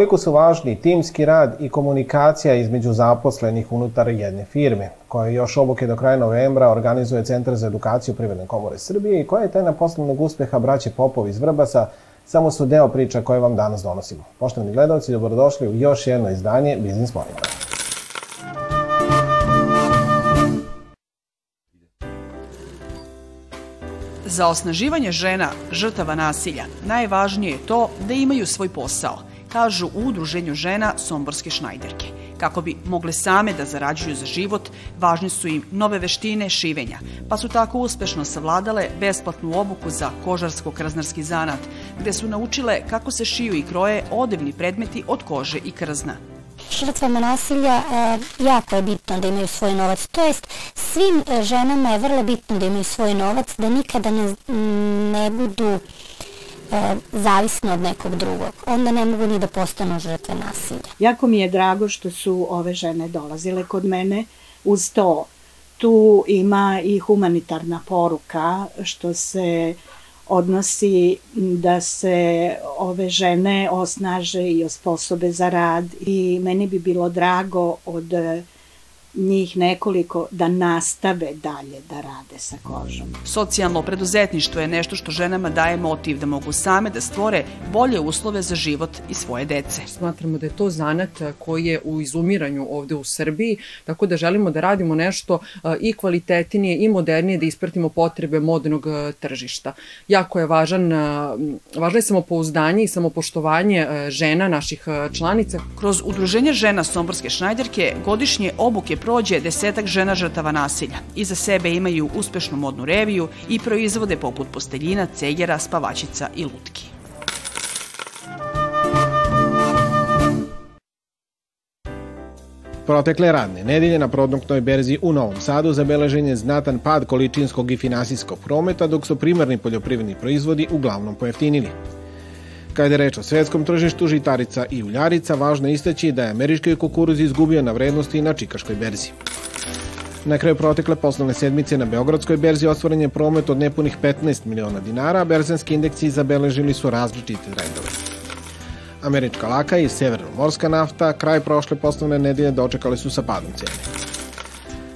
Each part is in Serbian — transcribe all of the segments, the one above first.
koliko su važni timski rad i komunikacija između zaposlenih unutar jedne firme, koja još obuke do kraja novembra organizuje Centar za edukaciju Privredne komore Srbije i koja je tajna poslovnog uspeha braće Popov iz Vrbasa, samo su deo priča koje vam danas donosimo. Poštovani gledalci, dobrodošli u još jedno izdanje Biznis Monitora. Za osnaživanje žena, žrtava nasilja, najvažnije je to da imaju svoj posao – kažu u Udruženju žena Somborske šnajderke. Kako bi mogle same da zarađuju za život, važne su im nove veštine šivenja, pa su tako uspešno savladale besplatnu obuku za kožarsko-krznarski zanat, gde su naučile kako se šiju i kroje odevni predmeti od kože i krzna žrtvama nasilja e, jako je bitno da imaju svoj novac. To jest, svim e, ženama je vrlo bitno da imaju svoj novac, da nikada ne, ne budu e, zavisno od nekog drugog. Onda ne mogu ni da postanu žrtve nasilja. Jako mi je drago što su ove žene dolazile kod mene uz to. Tu ima i humanitarna poruka što se odnosi da se ove žene osnaže i osposobe za rad i meni bi bilo drago od njih nekoliko da nastave dalje da rade sa kožom. Socijalno preduzetništvo je nešto što ženama daje motiv da mogu same da stvore bolje uslove za život i svoje dece. Smatramo da je to zanat koji je u izumiranju ovde u Srbiji, tako da želimo da radimo nešto i kvalitetnije i modernije da ispratimo potrebe modernog tržišta. Jako je važan, važno je samopouzdanje i samopoštovanje žena naših članica. Kroz Udruženje žena Somborske šnajderke godišnje obuke prođe desetak žena žrtava nasilja. Iza sebe imaju uspešnu modnu reviju i proizvode poput posteljina, cegera, spavačica i lutki. Protekle radne nedelje na produktnoj berzi u Novom Sadu zabeležen je znatan pad količinskog i finansijskog prometa, dok su primarni poljoprivredni proizvodi uglavnom pojeftinili. Kada je reč o svetskom tržištu žitarica i uljarica, važno je istaći da je američki kukuruz izgubio na vrednosti na čikaškoj berzi. Na kraju protekle poslovne sedmice na Beogradskoj berzi ostvaren je promet od nepunih 15 miliona dinara, a berzanski indeksi zabeležili su različite trendove. Američka laka i severno-morska nafta kraj prošle poslovne nedelje dočekali su sa padom cene.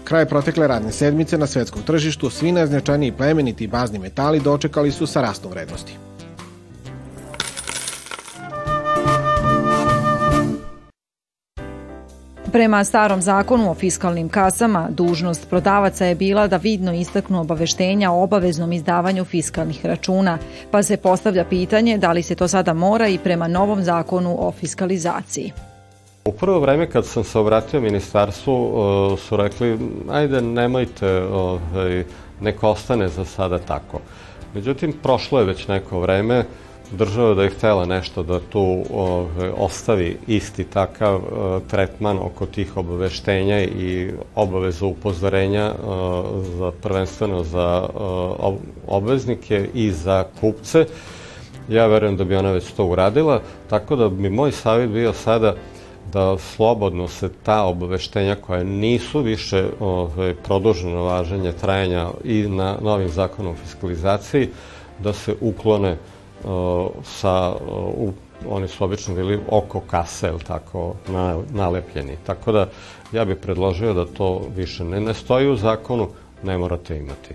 Kraj protekle radne sedmice na svetskom tržištu svi najznačajniji plemeniti bazni metali dočekali su sa rastom vrednosti. Prema starom zakonu o fiskalnim kasama, dužnost prodavaca je bila da vidno istaknu obaveštenja o obaveznom izdavanju fiskalnih računa, pa se postavlja pitanje da li se to sada mora i prema novom zakonu o fiskalizaciji. U prvo vreme kad sam se obratio ministarstvu su rekli ajde nemojte, ovaj, neko ostane za sada tako. Međutim, prošlo je već neko vreme, država da je htela nešto da tu ostavi isti takav e, tretman oko tih obaveštenja i obaveza upozorenja e, za prvenstveno za e, obveznike i za kupce. Ja verujem da bi ona već to uradila, tako da bi moj savjet bio sada da slobodno se ta obaveštenja koja nisu više ove, produženo važenje trajanja i na novim zakonom o fiskalizaciji, da se uklone sa, u, oni su obično bili oko kase, ili tako, na, nalepljeni. Tako da, ja bih predložio da to više ne, ne stoji u zakonu, ne morate imati.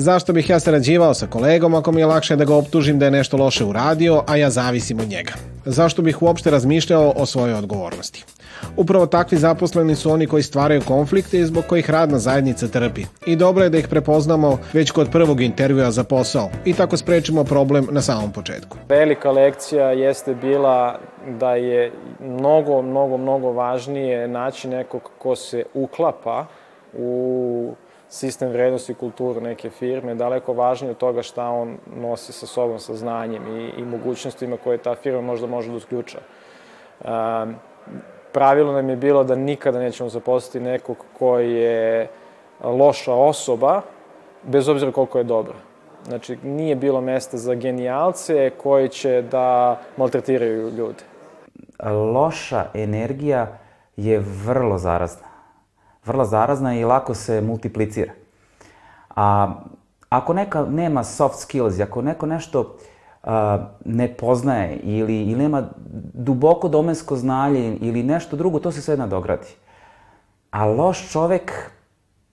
Zašto bih ja sarađivao sa kolegom ako mi je lakše da ga optužim da je nešto loše uradio, a ja zavisim od njega? Zašto bih uopšte razmišljao o svojoj odgovornosti? Upravo takvi zaposleni su oni koji stvaraju konflikte i zbog kojih radna zajednica trpi. I dobro je da ih prepoznamo već kod prvog intervjua za posao i tako sprečimo problem na samom početku. Velika lekcija jeste bila da je mnogo, mnogo, mnogo važnije naći nekog ko se uklapa u sistem vrednosti i kulturu neke firme, daleko važnije od toga šta on nosi sa sobom, sa znanjem i, i mogućnostima koje ta firma možda može da usključa. Um, pravilo nam je bilo da nikada nećemo zaposliti nekog koji je loša osoba, bez obzira koliko je dobra. Znači, nije bilo mesta za genijalce koji će da maltretiraju ljude. Loša energija je vrlo zarazna. Vrlo zarazna i lako se multiplicira. A ako neka nema soft skills, ako neko nešto a, ne poznaje ili, ili nema duboko domensko znanje ili nešto drugo, to se sve nadogradi. A loš čovek,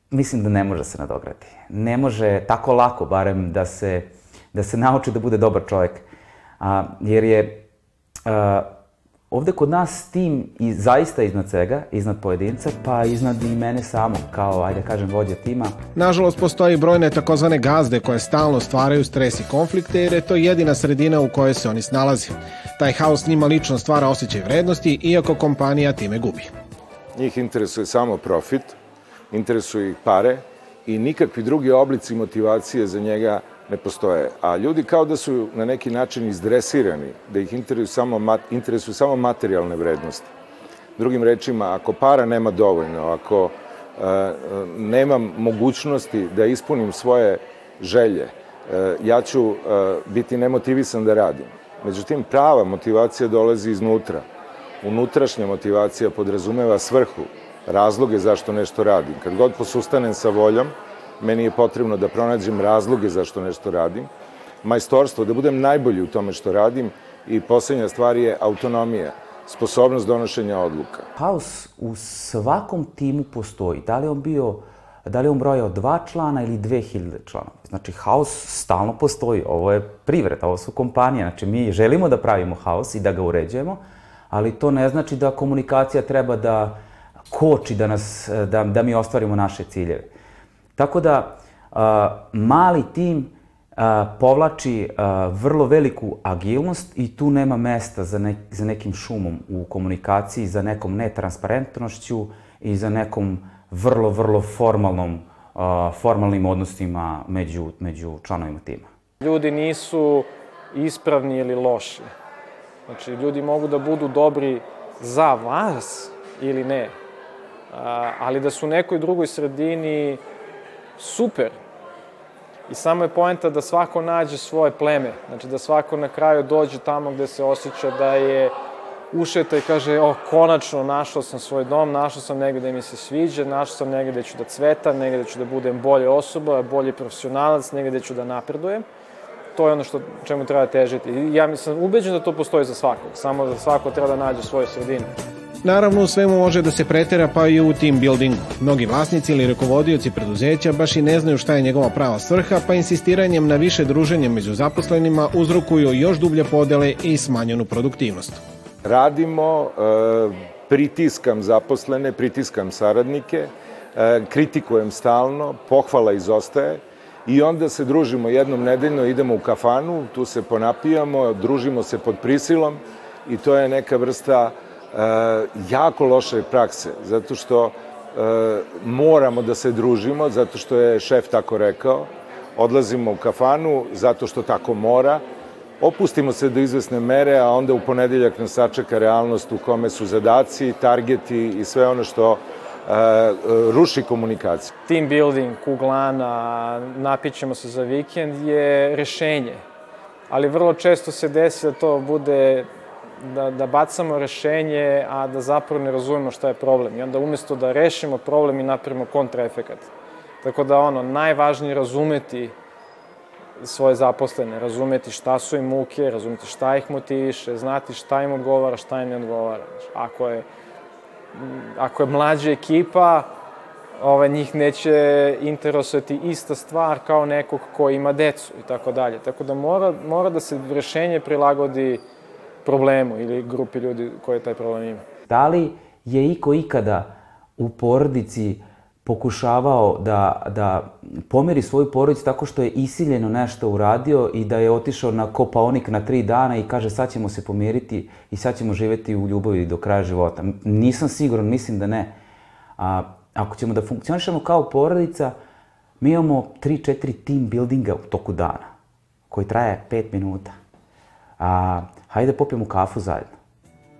mislim da ne može se nadogradi. Ne može tako lako, barem, da se, da se nauči da bude dobar čovek. A, jer je a, ovde kod nas tim i zaista iznad svega, iznad pojedinca, pa iznad i mene samog, kao, ajde da kažem, vođa tima. Nažalost, postoji brojne takozvane gazde koje stalno stvaraju stres i konflikte jer je to jedina sredina u kojoj se oni snalazi. Taj haos njima lično stvara osjećaj vrednosti, iako kompanija time gubi. Njih interesuje samo profit, interesuje ih pare i nikakvi drugi oblici motivacije za njega ne postoje. A ljudi kao da su na neki način izdresirani, da ih interesuju samo, interesuju samo materijalne vrednosti. Drugim rečima, ako para nema dovoljno, ako e, nemam mogućnosti da ispunim svoje želje, e, ja ću e, biti nemotivisan da radim. Međutim, prava motivacija dolazi iznutra. Unutrašnja motivacija podrazumeva svrhu, razloge zašto nešto radim. Kad god posustanem sa voljom, meni je potrebno da pronađem razloge zašto nešto radim, majstorstvo, da budem najbolji u tome što radim i poslednja stvar je autonomija, sposobnost donošenja odluka. Haos u svakom timu postoji. Da li on bio da li on brojao dva člana ili 2000 članova. Znači, haos stalno postoji. Ovo je privreda, ovo su kompanije. Znači, mi želimo da pravimo haos i da ga uređujemo, ali to ne znači da komunikacija treba da koči da, nas, da, da mi ostvarimo naše ciljeve. Tako da, mali tim povlači vrlo veliku agilnost i tu nema mesta za, ne, za nekim šumom u komunikaciji, za nekom netransparentnošću i za nekom vrlo, vrlo formalnom, formalnim odnosima među, među članovima tima. Ljudi nisu ispravni ili loši. Znači, ljudi mogu da budu dobri za vas ili ne, ali da su u nekoj drugoj sredini super. I samo je poenta da svako nađe svoje pleme. Znači da svako na kraju dođe tamo gde se osjeća da je ušeta i kaže, o, konačno našao sam svoj dom, našao sam negde gde mi se sviđa, našao sam negde gde ću da cvetam, negde gde ću da budem bolja osoba, bolji profesionalac, negde gde ću da napredujem. To je ono što, čemu treba težiti. Ja mislim, ubeđen da to postoji za svakog, samo da svako treba da nađe svoju sredinu. Naravno, u svemu može da se pretera pa i u team buildingu. Mnogi vlasnici ili rukovodioci preduzeća baš i ne znaju šta je njegova prava svrha, pa insistiranjem na više druženja među zaposlenima uzrokuju još dublje podele i smanjenu produktivnost. Radimo, e, pritiskam zaposlene, pritiskam saradnike, e, kritikujem stalno, pohvala izostaje i onda se družimo jednom nedeljno, idemo u kafanu, tu se ponapijamo, družimo se pod prisilom i to je neka vrsta jako loše prakse, zato što e, moramo da se družimo, zato što je šef tako rekao, odlazimo u kafanu zato što tako mora, opustimo se do izvesne mere, a onda u ponedeljak nas sačeka realnost u kome su zadaci, targeti i sve ono što uh, ruši komunikaciju. Team building, kuglana, napićemo se za vikend je rešenje. Ali vrlo često se desi da to bude da, da bacamo rešenje, a da zapravo ne razumemo šta je problem. I onda umesto da rešimo problem i napravimo kontraefekat. Tako da ono, najvažnije je razumeti svoje zaposlene, razumeti šta su im muke, razumeti šta ih motiviše, znati šta im odgovara, šta im ne odgovara. Ako je, ako je mlađa ekipa, ovaj, njih neće interesovati ista stvar kao nekog ko ima decu i tako dalje. Tako da mora, mora da se rešenje prilagodi problemu ili grupi ljudi koje taj problem ima. Da li je iko ikada u porodici pokušavao da, da pomeri svoju porodicu tako što je isiljeno nešto uradio i da je otišao na kopaonik na tri dana i kaže sad ćemo se pomiriti i sad ćemo živeti u ljubavi do kraja života. Nisam siguran, mislim da ne. A, ako ćemo da funkcionišemo kao porodica, mi imamo 3-4 team buildinga u toku dana, koji traje 5 minuta. A, hajde da popijemo kafu zajedno.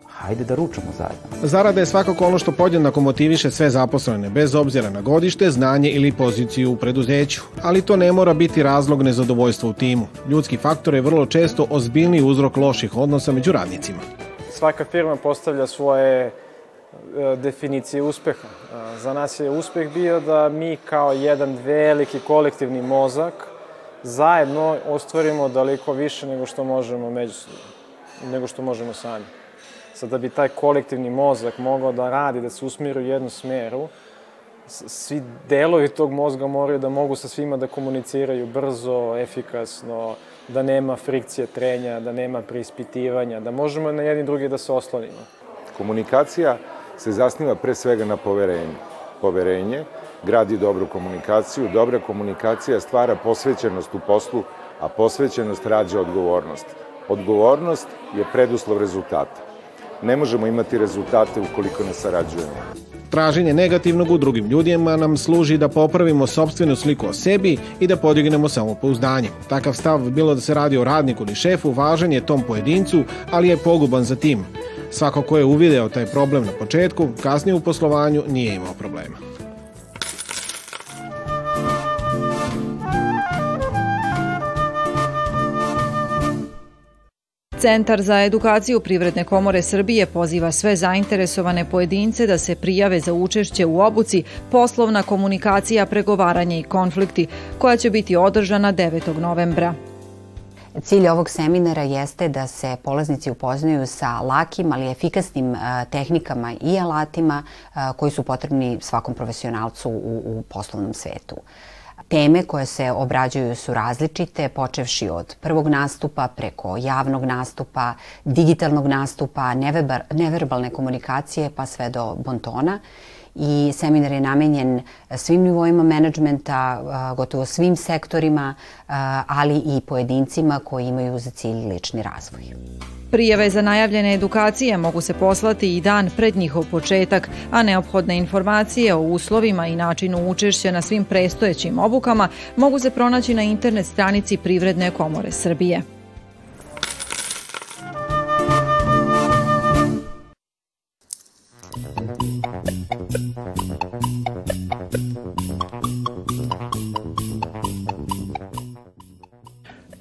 Hajde da ručamo zajedno. Zarada je svakako ono što podjednako motiviše sve zaposlene, bez obzira na godište, znanje ili poziciju u preduzeću. Ali to ne mora biti razlog nezadovoljstva u timu. Ljudski faktor je vrlo često ozbiljni uzrok loših odnosa među radnicima. Svaka firma postavlja svoje e, definicije uspeha. E, za nas je uspeh bio da mi kao jedan veliki kolektivni mozak zajedno ostvarimo daleko više nego što možemo međusobno, nego što možemo sami. Sad da bi taj kolektivni mozak mogao da radi, da se usmiri u jednu smeru, svi delovi tog mozga moraju da mogu sa svima da komuniciraju brzo, efikasno, da nema frikcije trenja, da nema preispitivanja, da možemo na jedni drugi da se oslonimo. Komunikacija se zasniva pre svega na poverenju. Poverenje gradi dobru komunikaciju, dobra komunikacija stvara posvećenost u poslu, a posvećenost rađa odgovornost. Odgovornost je preduslov rezultata. Ne možemo imati rezultate ukoliko ne sarađujemo. Traženje negativnog u drugim ljudima nam služi da popravimo sobstvenu sliku o sebi i da podignemo samopouzdanje. Takav stav, bilo da se radi o radniku ili šefu, važan je tom pojedincu, ali je poguban za tim. Svako ko je uvideo taj problem na početku, kasnije u poslovanju nije imao problema. Centar za edukaciju Privredne komore Srbije poziva sve zainteresovane pojedince da se prijave za učešće u obuci poslovna komunikacija, pregovaranje i konflikti, koja će biti održana 9. novembra. Cilj ovog seminara jeste da se polaznici upoznaju sa lakim, ali efikasnim tehnikama i alatima koji su potrebni svakom profesionalcu u, u poslovnom svetu. Teme koje se obrađuju su različite, počevši od prvog nastupa preko javnog nastupa, digitalnog nastupa, neverbalne komunikacije pa sve do bontona i seminar je namenjen svim nivoima menadžmenta, gotovo svim sektorima, ali i pojedincima koji imaju za cilj lični razvoj. Prijave za najavljene edukacije mogu se poslati i dan pred njihov početak, a neophodne informacije o uslovima i načinu učešća na svim prestojećim obukama mogu se pronaći na internet stranici Privredne komore Srbije.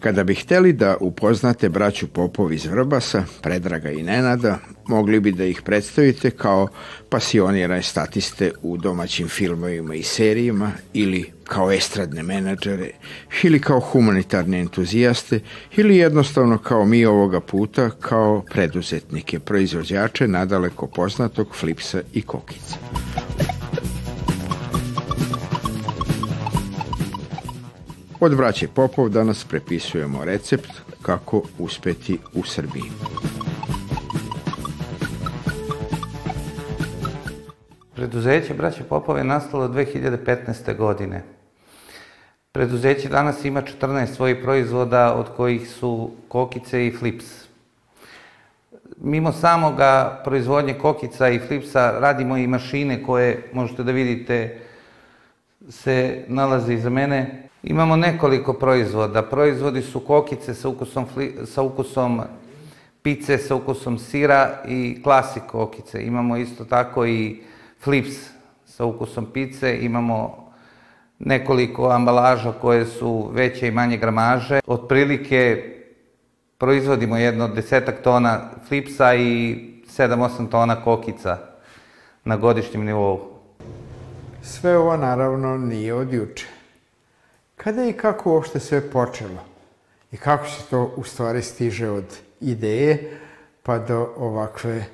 Kada bi hteli da upoznate braću Popov iz Vrbasa, Predraga i Nenada, mogli bi da ih predstavite kao pasionirane statiste u domaćim filmovima i serijima ili kao estradne menadžere ili kao humanitarne entuzijaste ili jednostavno kao mi ovoga puta kao preduzetnike, proizvođače nadaleko poznatog flipsa i kokica. Od braće Popov danas prepisujemo recept kako uspeti u Srbiji. Preduzeće braće Popov je nastalo 2015. godine. Preduzeće danas ima 14 svojih proizvoda, od kojih su kokice i flips. Mimo samoga proizvodnje kokica i flipsa radimo i mašine koje možete da vidite se nalaze iza mene. Imamo nekoliko proizvoda. Proizvodi su kokice sa ukusom, fli, sa ukusom pice, sa ukusom sira i klasik kokice. Imamo isto tako i flips sa ukusom pice. Imamo nekoliko ambalaža koje su veće i manje gramaže. Otprilike proizvodimo jedno desetak tona flipsa i 7-8 tona kokica na godišnjem nivou. Sve ovo naravno nije od juče. Kada i kako uopšte sve počelo? I kako se to u stvari stiže od ideje pa do ovakve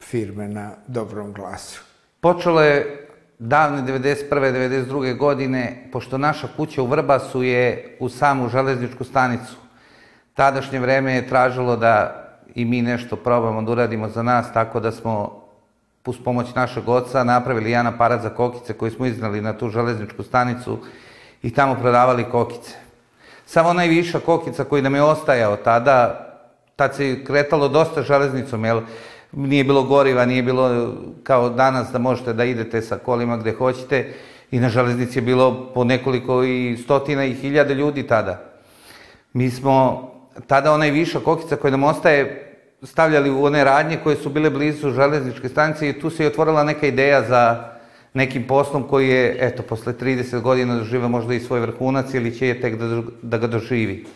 firme na dobrom glasu? Počelo je davne 91. 92. godine, pošto naša kuća u Vrbasu je u samu železničku stanicu. Tadašnje vreme je tražilo da i mi nešto probamo da uradimo za nas, tako da smo uz pomoć našeg oca napravili jedan aparat za kokice koji smo iznali na tu železničku stanicu i tamo prodavali kokice. Samo onaj višak kokica koji nam je ostajao tada, tad se kretalo dosta železnicom, jel? Nije bilo goriva, nije bilo kao danas da možete da idete sa kolima gde hoćete i na železnici je bilo po nekoliko i stotina i hiljade ljudi tada. Mi smo tada onaj višak kokica koji nam ostaje stavljali u one radnje koje su bile blizu železničke stanice i tu se je otvorila neka ideja za nekim poslom koji je, eto, posle 30 godina dožive možda i svoj vrhunac ili će je tek da, da ga doživi.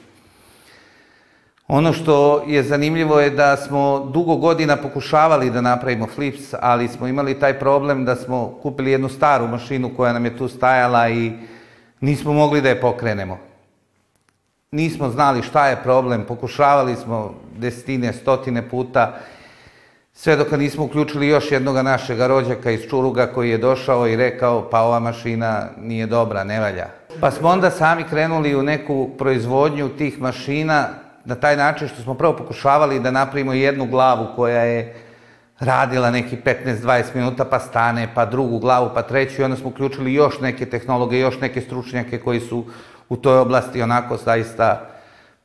Ono što je zanimljivo je da smo dugo godina pokušavali da napravimo flips, ali smo imali taj problem da smo kupili jednu staru mašinu koja nam je tu stajala i nismo mogli da je pokrenemo. nismo znali šta je problem, pokušavali smo desetine, stotine puta, sve dok nismo uključili još jednog našeg rođaka iz Čuruga koji je došao i rekao pa ova mašina nije dobra, ne valja. Pa smo onda sami krenuli u neku proizvodnju tih mašina na taj način što smo prvo pokušavali da napravimo jednu glavu koja je radila neki 15-20 minuta, pa stane, pa drugu glavu, pa treću i onda smo uključili još neke tehnologe, još neke stručnjake koji su u toj oblasti onako zaista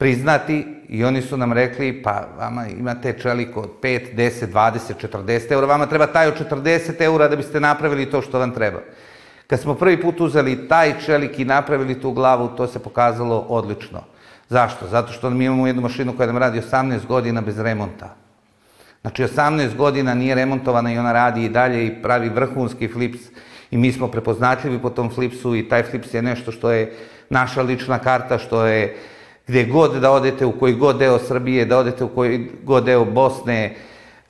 priznati i oni su nam rekli, pa vama imate čelik od 5, 10, 20, 40 eura, vama treba taj od 40 eura da biste napravili to što vam treba. Kad smo prvi put uzeli taj čelik i napravili tu glavu, to se pokazalo odlično. Zašto? Zato što mi imamo jednu mašinu koja nam radi 18 godina bez remonta. Znači 18 godina nije remontovana i ona radi i dalje i pravi vrhunski flips i mi smo prepoznatljivi po tom flipsu i taj flips je nešto što je naša lična karta, što je gde god da odete, u koji god deo Srbije, da odete u koji god deo Bosne,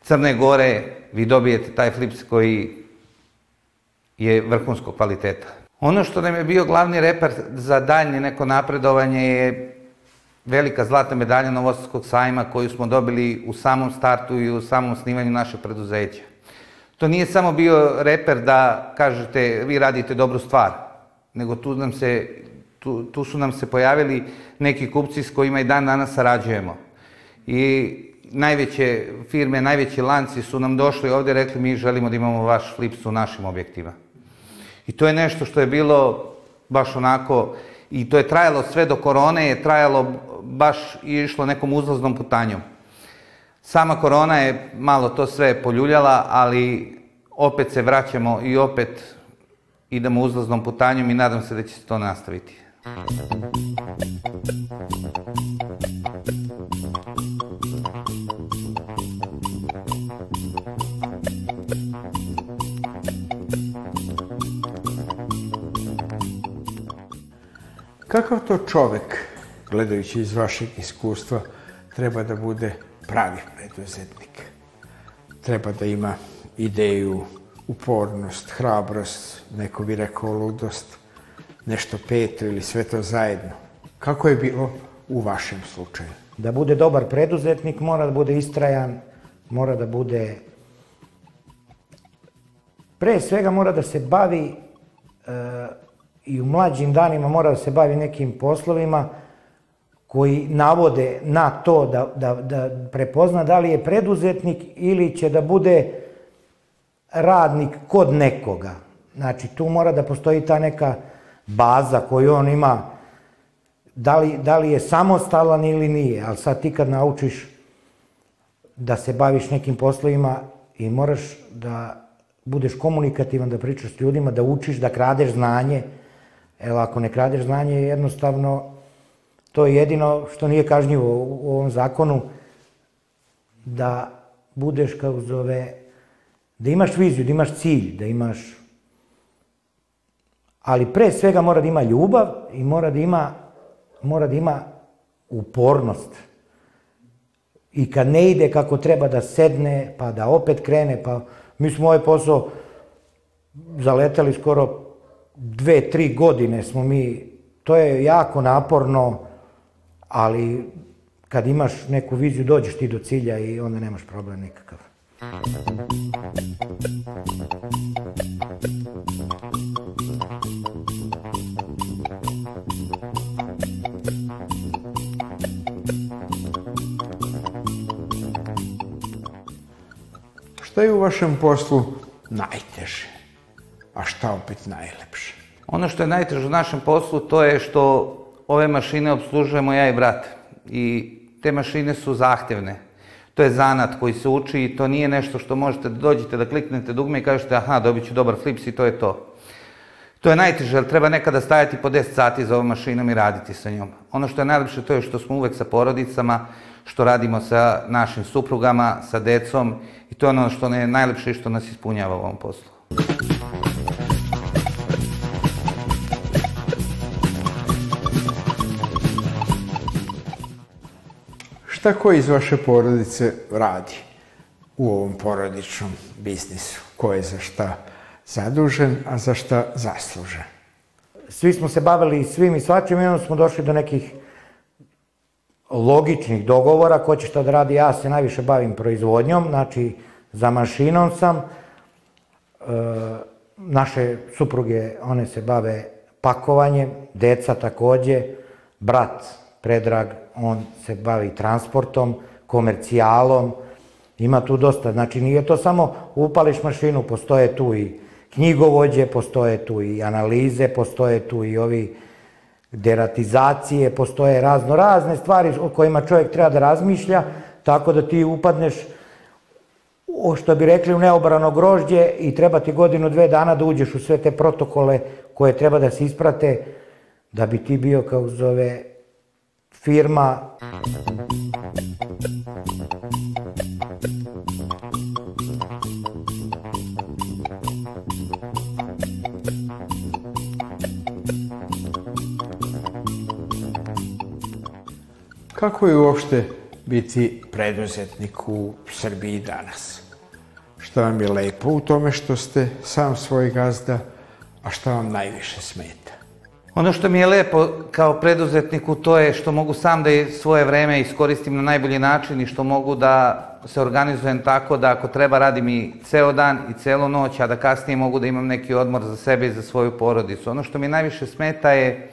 Crne Gore, vi dobijete taj flips koji je vrhunskog kvaliteta. Ono što nam je bio glavni reper za daljnje neko napredovanje je velika zlatna medalja Novosadskog sajma koju smo dobili u samom startu i u samom osnivanju našeg preduzeća. To nije samo bio reper da kažete vi radite dobru stvar, nego tu, nam se, tu, tu su nam se pojavili neki kupci s kojima i dan danas sarađujemo. I najveće firme, najveći lanci su nam došli ovde i rekli mi želimo da imamo vaš flips u našim objektima. I to je nešto što je bilo baš onako, i to je trajalo sve do korone, je trajalo baš i išlo nekom uzlaznom putanjom. Sama korona je malo to sve poljuljala, ali opet se vraćamo i opet idemo uzlaznom putanjom i nadam se da će se to nastaviti. Kakav to čovek, gledajući iz vašeg iskustva, treba da bude pravi preduzetnik? Treba da ima ideju, upornost, hrabrost, neko bi rekao ludost, nešto peto ili sve to zajedno. Kako je bilo u vašem slučaju? Da bude dobar preduzetnik mora da bude istrajan, mora da bude pre svega mora da se bavi e, i u mlađim danima mora da se bavi nekim poslovima koji navode na to da, da, da prepozna da li je preduzetnik ili će da bude radnik kod nekoga. Znači, tu mora da postoji ta neka baza koju on ima, da li, da li je samostalan ili nije, ali sad ti kad naučiš da se baviš nekim poslovima i moraš da budeš komunikativan, da pričaš s ljudima, da učiš, da kradeš znanje, Evo, ako ne kradeš znanje, jednostavno, to je jedino što nije kažnjivo u ovom zakonu, da budeš, kao zove, da imaš viziju, da imaš cilj, da imaš... Ali pre svega mora da ima ljubav i mora da ima, mora da ima upornost. I kad ne ide kako treba da sedne, pa da opet krene, pa mi smo ovaj posao zaletali skoro dve, tri godine smo mi, to je jako naporno, ali kad imaš neku viziju, dođeš ti do cilja i onda nemaš problem nikakav. Šta je u vašem poslu najteže? a šta opet najlepše? Ono što je najteže u našem poslu to je što ove mašine obslužujemo ja i brat. I te mašine su zahtevne. To je zanat koji se uči i to nije nešto što možete da dođete da kliknete dugme i kažete aha, dobit ću dobar flips i to je to. To je najteže, jer treba nekada stajati po 10 sati za ovom mašinom i raditi sa njom. Ono što je najlepše to je što smo uvek sa porodicama, što radimo sa našim suprugama, sa decom i to je ono što je najlepše i što nas ispunjava u ovom poslu. Šta ko iz vaše porodice radi u ovom porodičnom biznisu? Ko je za šta zadužen, a za šta zaslužen? Svi smo se bavili svim i svačim i smo došli do nekih logičnih dogovora, ko će šta da radi, ja se najviše bavim proizvodnjom, znači za mašinom sam, e, naše supruge, one se bave pakovanjem, deca takođe, brat Predrag, on se bavi transportom, komercijalom, ima tu dosta, znači nije to samo upališ mašinu, postoje tu i knjigovođe, postoje tu i analize, postoje tu i ovi deratizacije, postoje razno razne stvari o kojima čovjek treba da razmišlja, tako da ti upadneš što bi rekli u neobrano grožđe i treba ti godinu, dve dana da uđeš u sve te protokole koje treba da se isprate da bi ti bio, kao zove, firma Kako je uopšte biti preduzetnik u Srbiji danas? Šta vam je lepo u tome što ste sam svoj gazda, a šta vam najviše smeta? Ono što mi je lepo kao preduzetniku to je što mogu sam da svoje vreme iskoristim na najbolji način i što mogu da se organizujem tako da ako treba radim i ceo dan i celu noć, a da kasnije mogu da imam neki odmor za sebe i za svoju porodicu. Ono što mi najviše smeta je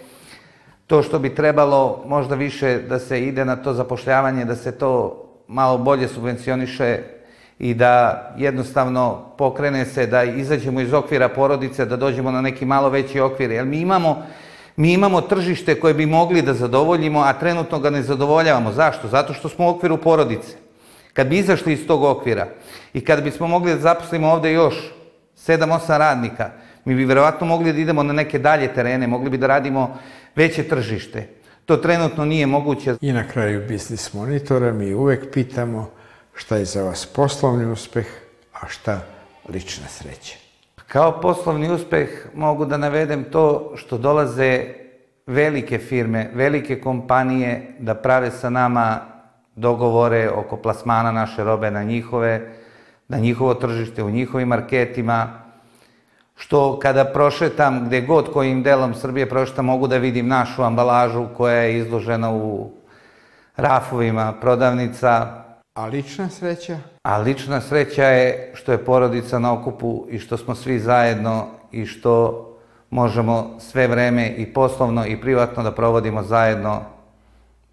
to što bi trebalo možda više da se ide na to zapošljavanje, da se to malo bolje subvencioniše i da jednostavno pokrene se, da izađemo iz okvira porodice, da dođemo na neki malo veći okvir. Jer mi imamo, mi imamo tržište koje bi mogli da zadovoljimo, a trenutno ga ne zadovoljavamo. Zašto? Zato što smo u okviru porodice. Kad bi izašli iz tog okvira i kad bismo mogli da zaposlimo ovde još 7-8 radnika, mi bi verovatno mogli da idemo na neke dalje terene, mogli bi da radimo veće tržište. To trenutno nije moguće. I na kraju Biznis Monitora mi uvek pitamo šta je za vas poslovni uspeh, a šta lična sreća. Kao poslovni uspeh mogu da navedem to što dolaze velike firme, velike kompanije da prave sa nama dogovore oko plasmana naše robe na njihove, na njihovo tržište, u njihovim marketima, što kada prošetam gde god kojim delom Srbije prošetam mogu da vidim našu ambalažu koja je izložena u rafovima prodavnica. A lična sreća? A lična sreća je što je porodica na okupu i što smo svi zajedno i što možemo sve vreme i poslovno i privatno da provodimo zajedno.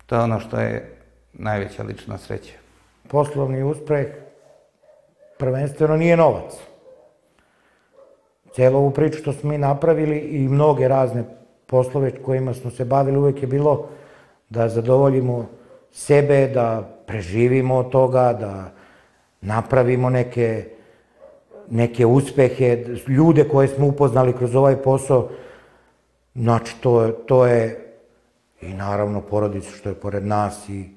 To je ono što je najveća lična sreća. Poslovni uspeh prvenstveno nije novac Cijelu ovu priču što smo mi napravili i mnoge razne poslove kojima smo se bavili uvek je bilo da zadovoljimo sebe, da preživimo od toga, da napravimo neke, neke uspehe, ljude koje smo upoznali kroz ovaj posao, znači to, to je i naravno porodicu što je pored nas i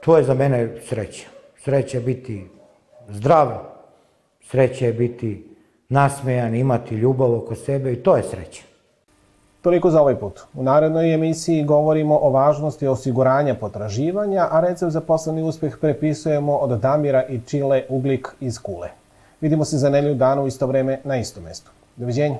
to je za mene sreća. Sreća je biti zdrav, sreća je biti nasmejan, imati ljubav oko sebe i to je sreća. Toliko za ovaj put. U narednoj emisiji govorimo o važnosti osiguranja potraživanja, a recept za poslovni uspeh prepisujemo od Damira i Čile Uglik iz Kule. Vidimo se za nelju dana u isto vreme na istom mestu. Doviđenja.